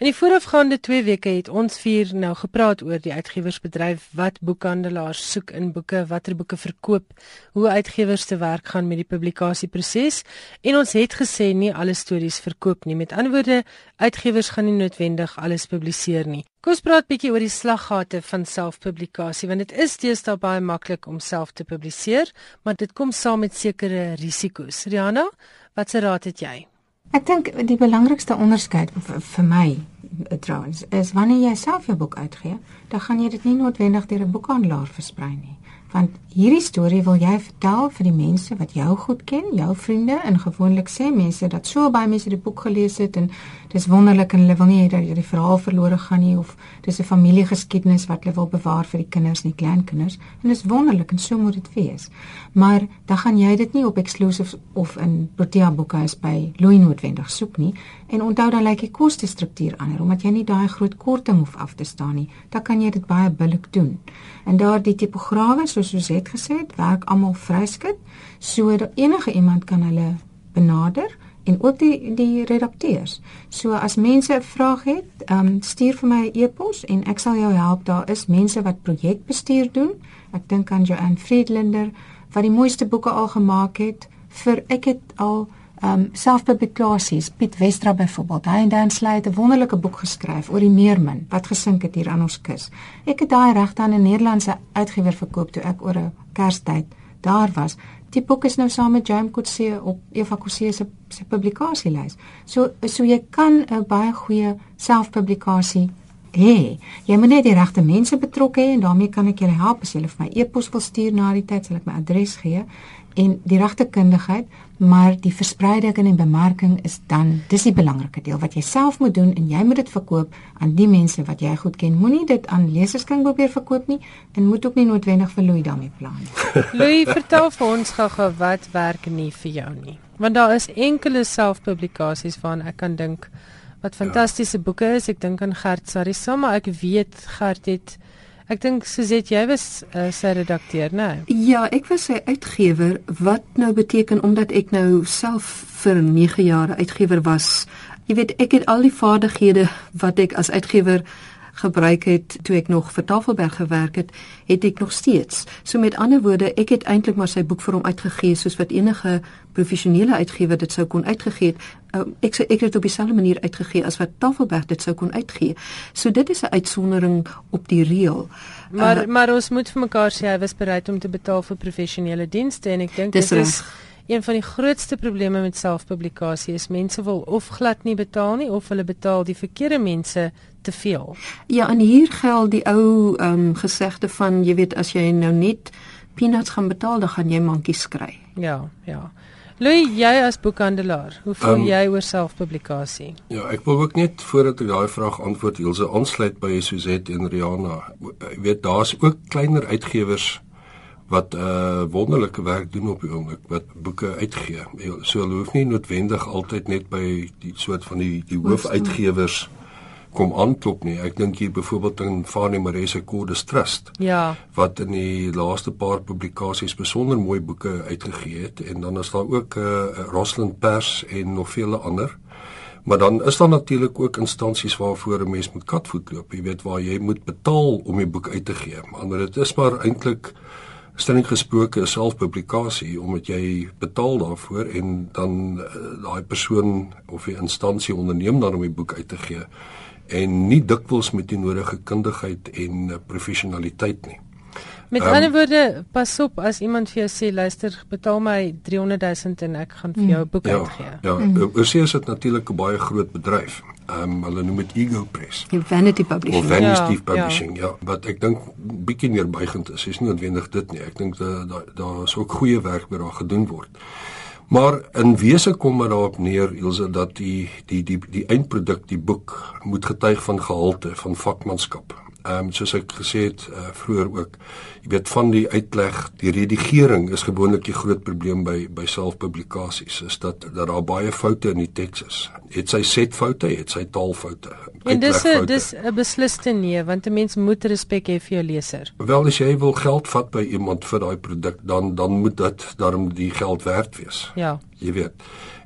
In die voorafgaande 2 weke het ons vier nou gepraat oor die uitgewersbedryf, wat boekhandelaars soek in boeke, watter boeke verkoop, hoe uitgewers te werk gaan met die publikasieproses en ons het gesê nie alle stories verkoop nie. Met ander woorde, uitgewers gaan nie noodwendig alles publiseer nie. Kom ons praat bietjie oor die slaggate van selfpublikasie want dit is deesdae baie maklik om self te publiseer, maar dit kom saam met sekere risiko's. Rihanna, watse raad het jy? Ek dink die belangrikste onderskeid vir my eh, trouens is wanneer jy self 'n boek uitgee, dan gaan jy dit nie noodwendig deur 'n boekhandelaar versprei nie want hierdie storie wil jy vertel vir die mense wat jou goed ken, jou vriende en gewoonlik sê mense dat so baie mense die boek gelees het en dis wonderlik en hulle wil nie hê dat die verhaal verlore gaan nie of dis 'n familiegeskiedenis wat hulle wil bewaar vir die kinders en die kleinkinders en dis wonderlik en so moet dit wees. Maar dan gaan jy dit nie op exclusives of in Protea boekhuis by Louis noodwendig soek nie en onthou dan lyk die koste struktuur anders omdat jy nie daai groot korting hoef af te staan nie. Dan kan jy dit baie billik doen. En daardie tipograwe so soos Suzette gesê het, werk almal vryskut, so dat enige iemand kan hulle benader en ook die die redakteurs. So as mense 'n vraag het, ehm um, stuur vir my 'n e e-pos en ek sal jou help. Daar is mense wat projekbestuur doen. Ek dink aan Joanne Friedlander wat die mooiste boeke al gemaak het vir ek het al um, selfpublikasies Piet Westra byvoorbeeld hy en Dan Slay het 'n wonderlike boek geskryf oor die meermin wat gesink het hier aan ons kus. Ek het daai regte aan 'n Nederlandse uitgewer verkoop toe ek oor 'n Kerstyd daar was. Die boek is nou saam met James Coetzee op Eva Coetzee se se publikasielys. So so jy kan 'n baie goeie selfpublikasie hê. Jy moet net die regte mense betrokke hê en daarmee kan ek julle help as jy vir my e-pos wil stuur na die tyd sal ek my adres gee en die regte kundigheid, maar die verspreiding en die bemarking is dan dis die belangrike deel wat jy self moet doen en jy moet dit verkoop aan die mense wat jy goed ken. Moenie dit aan leserskring probeer verkoop nie en moet ook nie noodwendig vir Louis daarmee plan nie. Louis, vertel vir ons gou-gou wat werk nie vir jou nie. Want daar is enkele selfpublikasies waaraan ek kan dink wat fantastiese ja. boeke is. Ek dink aan Gert Sarissa, maar ek weet Gert het Ek dink Suzet jy was uh, sy redakteur, né? Nee? Ja, ek was sy uitgewer wat nou beteken omdat ek nou self vir 9 jaar uitgewer was. Jy weet, ek het al die vaardighede wat ek as uitgewer gebruik het toe ek nog vir Tafelberg gewerk het, het ek nog steeds. So met ander woorde, ek het eintlik maar sy boek vir hom uitgegee soos wat enige professionele uitgewer dit sou kon uitgegee het. Uh, ek sê ek het dit op dieselfde manier uitgegee as wat Tafelberg dit sou kon uitgee. So dit is 'n uitsondering op die reël. Maar uh, maar ons moet vir mekaar sê hy was bereid om te betaal vir professionele dienste en ek dink dit is recht. Een van die grootste probleme met selfpublikasie is mense wil of glad nie betaal nie of hulle betaal die verkeerde mense te veel. Ja, en hier geld die ou ehm um, gesegde van jy weet as jy nou net peanuts gaan betaal, dan gaan jy mankies kry. Ja, ja. Louis, jy as boekhandelaar, hoe voel um, jy oor selfpublikasie? Ja, ek wil ook net voordat ek daai vraag antwoord, Ilse aansluit by Suzette en Rihanna. Jy weet daar's ook kleiner uitgewers wat uh, wonderlike werk doen op die oomblik wat boeke uitgee. So hulle hoef nie noodwendig altyd net by die soort van die die hoofuitgewers kom aanklop nie. Ek dink hier byvoorbeeld aan Fanny Marese Codes Trust. Ja. Wat in die laaste paar publikasies besonder mooi boeke uitgegee het en dan is daar ook uh, eh, Rosalind Pers en nog vele ander. Maar dan is daar natuurlik ook instansies waarvoor 'n mens moet katvoet loop. Jy weet waar jy moet betaal om 'n boek uit te gee. Maar dit is maar eintlik stelling gesproke 'n selfpublikasie omdat jy betaal daarvoor en dan uh, daai persoon of die instansie onderneem dan om die boek uit te gee en nie dikwels met die nodige kundigheid en uh, professionaliteit nie. Met um, ander woorde, pas op as iemand vir jou sê luister, betaal my 300 000 en ek gaan vir jou 'n boek ja, uitgee. Ja, mm. Ursius het natuurlik 'n baie groot bedryf. Um, hulle noem dit Ego Press. Vanity Publishing. Of Vanity ja, Publishing, ja. ja. Wat ek dink bietjie meer buigend is, is nie noodwendig dit nie. Ek dink daar daar da is ook goeie werk wat daar gedoen word. Maar in wese kom dit daarop neer Ilse dat die die die die eindproduk die boek moet getuig van gehalte van vakmanskap. Ehm um, soos ek gesê het uh, vroeër ook jy weet van die uitleg die redigering is gewoonlik die groot probleem by by selfpublikasies is dat dat daar baie foute in die teks is. Het sy setfoute het sy taalfoute en dis a, dis 'n besliste nee want 'n mens moet respek hê vir jou leser. Wel as jy wil geld vat by iemand vir daai produk dan dan moet dit daarom die geld werd wees. Ja. Jy weet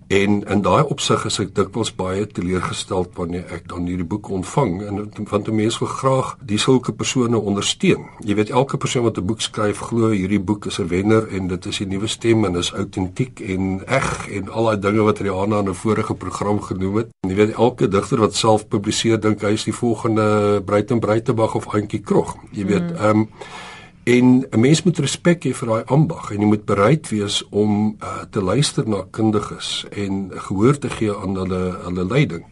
En in daai opsig is ek dikwels baie teleurgesteld wanneer ek dan hierdie boek ontvang en want 'n mens wil graag die sulke persone ondersteun. Jy weet elke persoon wat 'n boek skryf glo hierdie boek is 'n wenner en dit is 'n nuwe stem en is autentiek en eg en al daai dinge wat Rihanna in 'n vorige program genoem het. Jy weet elke digter wat self publiseer dink hy is die volgende Breiten Breitenberg of Antjie Krog. Jy weet mm. ehm mm. um, En 'n mens moet respek hê vir daai ambag en jy moet bereid wees om uh, te luister na kundiges en gehoor te gee aan hulle hulle leiding.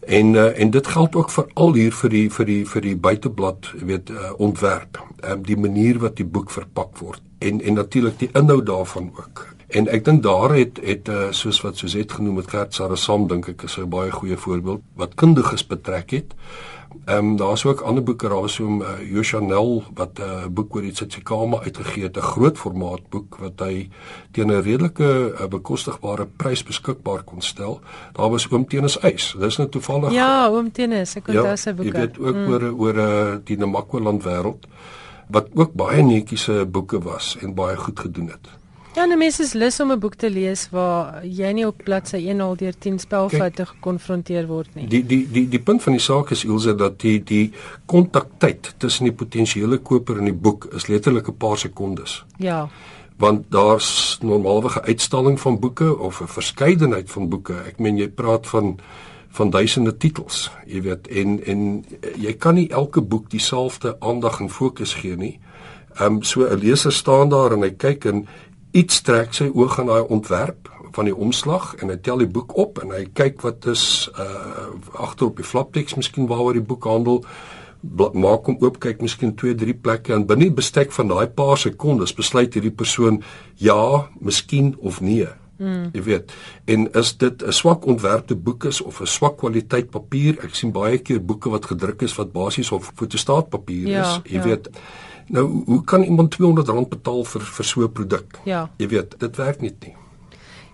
En uh, en dit geld ook vir al hier vir die vir die vir die buiteblad weet uh, ontwerp. Um, die manier wat die boek verpak word en en natuurlik die inhoud daarvan ook. En ek dink daar het het uh, soos wat soos het genoem met Gert Sarasam dink ek is 'n baie goeie voorbeeld wat kundiges betrek het. Ehm um, daar's ook ander boeke daar so 'n uh, Joshanel wat 'n uh, boek oor die Tsitsikamma uitgegee het, 'n groot formaat boek wat hy teen 'n redelike uh, bekostigbare prys beskikbaar kon stel. Daar was oom Tenus Eis. Dis nou toevallig Ja, oom Tenus, ek onthou ja, sy boeke. Jy weet ook mm. oor oor uh, die Namakwa-land wêreld wat ook baie netjiese boeke was en baie goed gedoen het. Ja, 'n mens is lus om 'n boek te lees waar jy nie op bladsy 1 al deur 10 spelfoute gekonfronteer word nie. Die die die die punt van die saak is Ilse dat die die kontaktyd tussen die potensiële koper en die boek is letterlik 'n paar sekondes. Ja. Want daar's normaalweg 'n uitstalling van boeke of 'n verskeidenheid van boeke. Ek meen jy praat van van duisende titels, jy weet, en en jy kan nie elke boek dieselfde aandag en fokus gee nie. Ehm um, so 'n leser staan daar en hy kyk en iets trek sy oog aan daai ontwerp van die omslag en hy tel die boek op en hy kyk wat is uh agter op die flapteks miskien waaroor die boek handel maak hom oop kyk miskien 2 3 plekke en binne die bestek van daai paar sekondes besluit hierdie persoon ja, miskien of nee. Mm. Jy weet, en is dit 'n swak ontwerpte boek is of 'n swak kwaliteit papier? Ek sien baie keer boeke wat gedruk is wat basies op fotostaatpapier ja, is. Jy ja. weet, nou hoe kan iemand R200 betaal vir vir so 'n produk? Ja. Jy weet, dit werk net nie.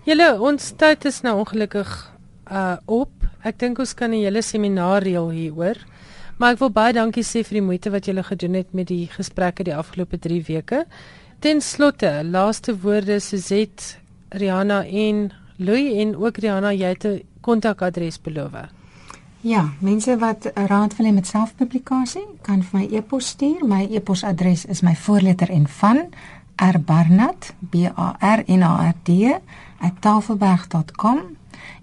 Julle ons tyd is nou ongelukkig uh op. Ek dink ons kan 'n hele seminaar reël hieroor. Maar ek wil baie dankie sê vir die moeite wat julle gedoen het met die gesprekke die afgelope 3 weke. Ten slotte, laaste woorde Suzette Rihanna en Louis en ook Rihanna, jy het 'n kontakadres beloof. Ja, mense wat raad wil hê met selfpublikasie, kan vir my e-pos stuur. My e-posadres is my voorletter en van rbarnard b a r n a r d @tafelberg.com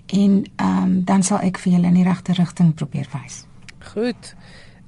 en um, dan sal ek vir julle in die regte rigting probeer wys. Goed.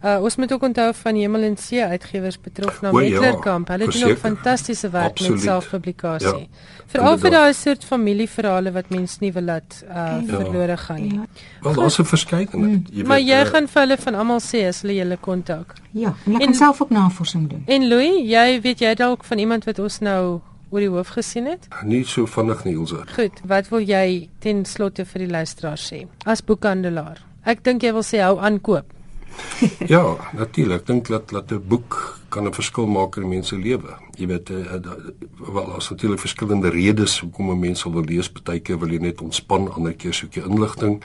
Uh, ons moet ook onthou van Hemel en See uitgewers betrof na Metlerkamp. Hulle doen ook fantastiese werk Absoluut. met selfpublikasie. Ja, Veral vir daai soort familieverhale wat mense nie wil laat uh, ja. verlore gaan nie. Ja. Wel, daar's 'n verskeidenheid. Mm. Jy maar jy uh, gaan vir hulle van almal sê as hulle julle kontak. Ja, en ek kan self ook navorsing doen. En Louis, jy weet jy dalk van iemand wat ons nou oor die hoof gesien het? Nie so vinnig nie, Ilse. Goed, wat wil jy ten slotte vir die luisteraars sê as boekhandelaar? Ek dink jy wil sê hou aankoop. ja, natuurlik. Dink dat dat 'n boek kan 'n verskil maak in mense lewe. Jy weet, uh, wel as natuurlik verskillende redes hoekom 'n mens wil lees. Partykeer wil jy net ontspan, ander keer soek jy inligting.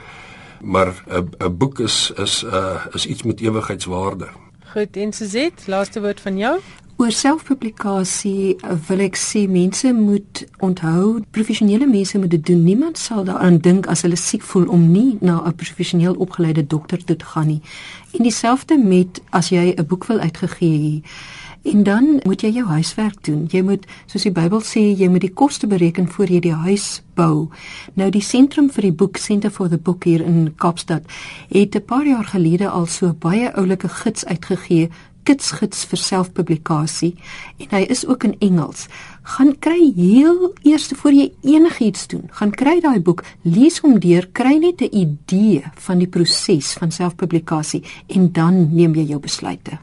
Maar 'n 'n boek is is 'n uh, is iets met ewigheidswaarde. Goed, en Suzette, laaste woord van jou? Oor selfpublikasie wil ek sê mense moet onthou professionele mense moet dit doen. Niemand sal daaraan dink as hulle siek voel om nie na 'n professioneel opgeleide dokter toe te gaan nie. En dieselfde met as jy 'n boek wil uitgegee en dan moet jy jou huiswerk doen. Jy moet soos die Bybel sê, jy moet die koste bereken voor jy die huis bou. Nou die sentrum vir die boek Center for the Book hier in Kaapstad het 'n paar jaar gelede al so baie oulike gids uitgegee kitsgids vir selfpublikasie en hy is ook in Engels. Gaan kry heel eers voor jy enigiets doen, gaan kry daai boek, lees hom deur, kry net 'n idee van die proses van selfpublikasie en dan neem jy jou besluite.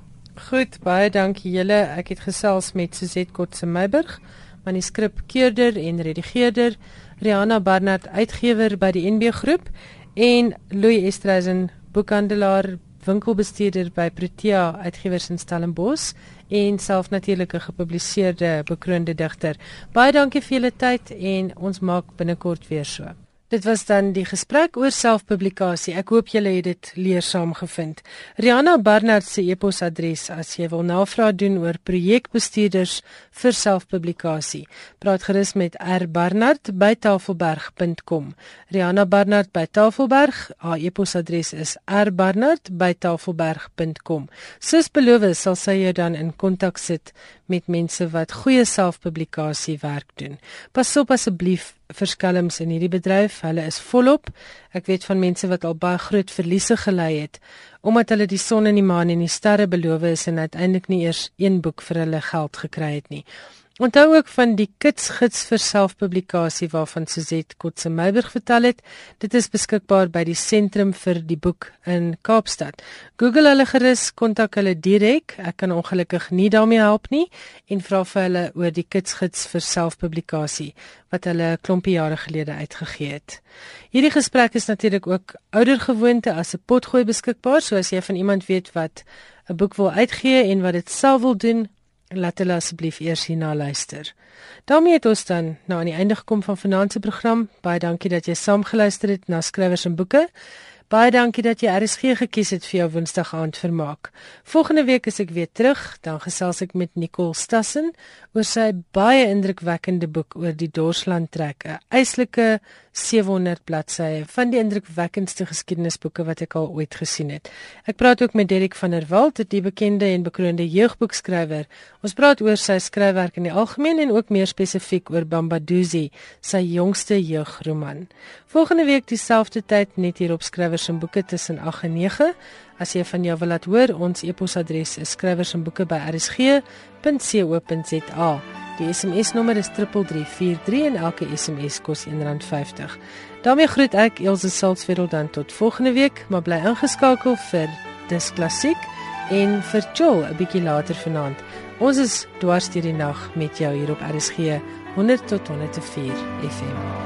Goed, baie dankie julle. Ek het gesels met Suzette Kotse Meiburg, manuskripkeurder en redigeerder, Rihanna Barnard, uitgewer by die NB Groep en Louis Estreisen, boekhandelaar winkelbestuurder by Protea Uitgewers in Stellenbosch en self natuurlik 'n gepubliseerde bekroonde digter. Baie dankie vir julle tyd en ons maak binnekort weer so. Dit was dan die gesprek oor selfpublikasie. Ek hoop julle het dit leersaam gevind. Rihanna Barnard se e-posadres as jy wil navraag doen oor projekbestuurders vir selfpublikasie. Praat gerus met rbarnard@tafelberg.com. Rihanna Barnard by Tafelberg. Haar e-posadres is rbarnard@tafelberg.com. Soos beloof sal sy jou dan in kontak sit met mense wat goeie selfpublikasie werk doen. Pas op asseblief verskelms in hierdie bedryf. Hulle is volop. Ek weet van mense wat al baie groot verliese gely het omdat hulle die son en die maan en die sterre beloof is en uiteindelik nie eers een boek vir hulle geld gekry het nie. Onthou ook van die kitsgids vir selfpublikasie waarvan Suzette Kotse Meiburg vertel het. Dit is beskikbaar by die sentrum vir die boek in Kaapstad. Google hulle gerus, kontak hulle direk. Ek kan ongelukkig nie daarmee help nie en vra vir hulle oor die kitsgids vir selfpublikasie wat hulle 'n klompie jare gelede uitgegee het. Hierdie gesprek is natuurlik ook ouer gewoonte as 'n potgooi beskikbaar, so as jy van iemand weet wat 'n boek wil uitgee en wat dit self wil doen, laat hulle asseblief eers hierna luister. daarmee het ons dan nou aan die einde gekom van vanaand se program. Baie dankie dat jy saamgeluister het na skrywers en boeke. Baie dankie dat jy RSG gekies het vir jou Woensdag aand vermaak. Volgende week is ek weer terug, dan gesels ek met Nicole Stassen oor sy baie indrukwekkende boek oor die Dorsland trek, 'n eislike 700 bladsye van die indrukwekkendste geskiedenisboeke wat ek al ooit gesien het. Ek praat ook met Derek van der Walt, die bekende en bekroonde jeugboekskrywer. Ons praat oor sy skryfwerk in die algemeen en ook meer spesifiek oor Bambaduzi, sy jongste jeugroman. Volgende week dieselfde tyd net hier op Skrywers en Boeke tussen 8 en 9. As jy van jou wil laat hoor, ons e-posadres is skrywersenboeke@rsg.co.za. Die SMS-nommer is 3343 en elke SMS kos R1.50. daarmee groet ek Elsje Salzwetel dan tot volgende week, maar bly ingeskakel vir Dis Klassiek en vir Chill 'n bietjie later vanaand. Ons is dwars deur die nag met jou hier op RSG 100 tot 104 FM.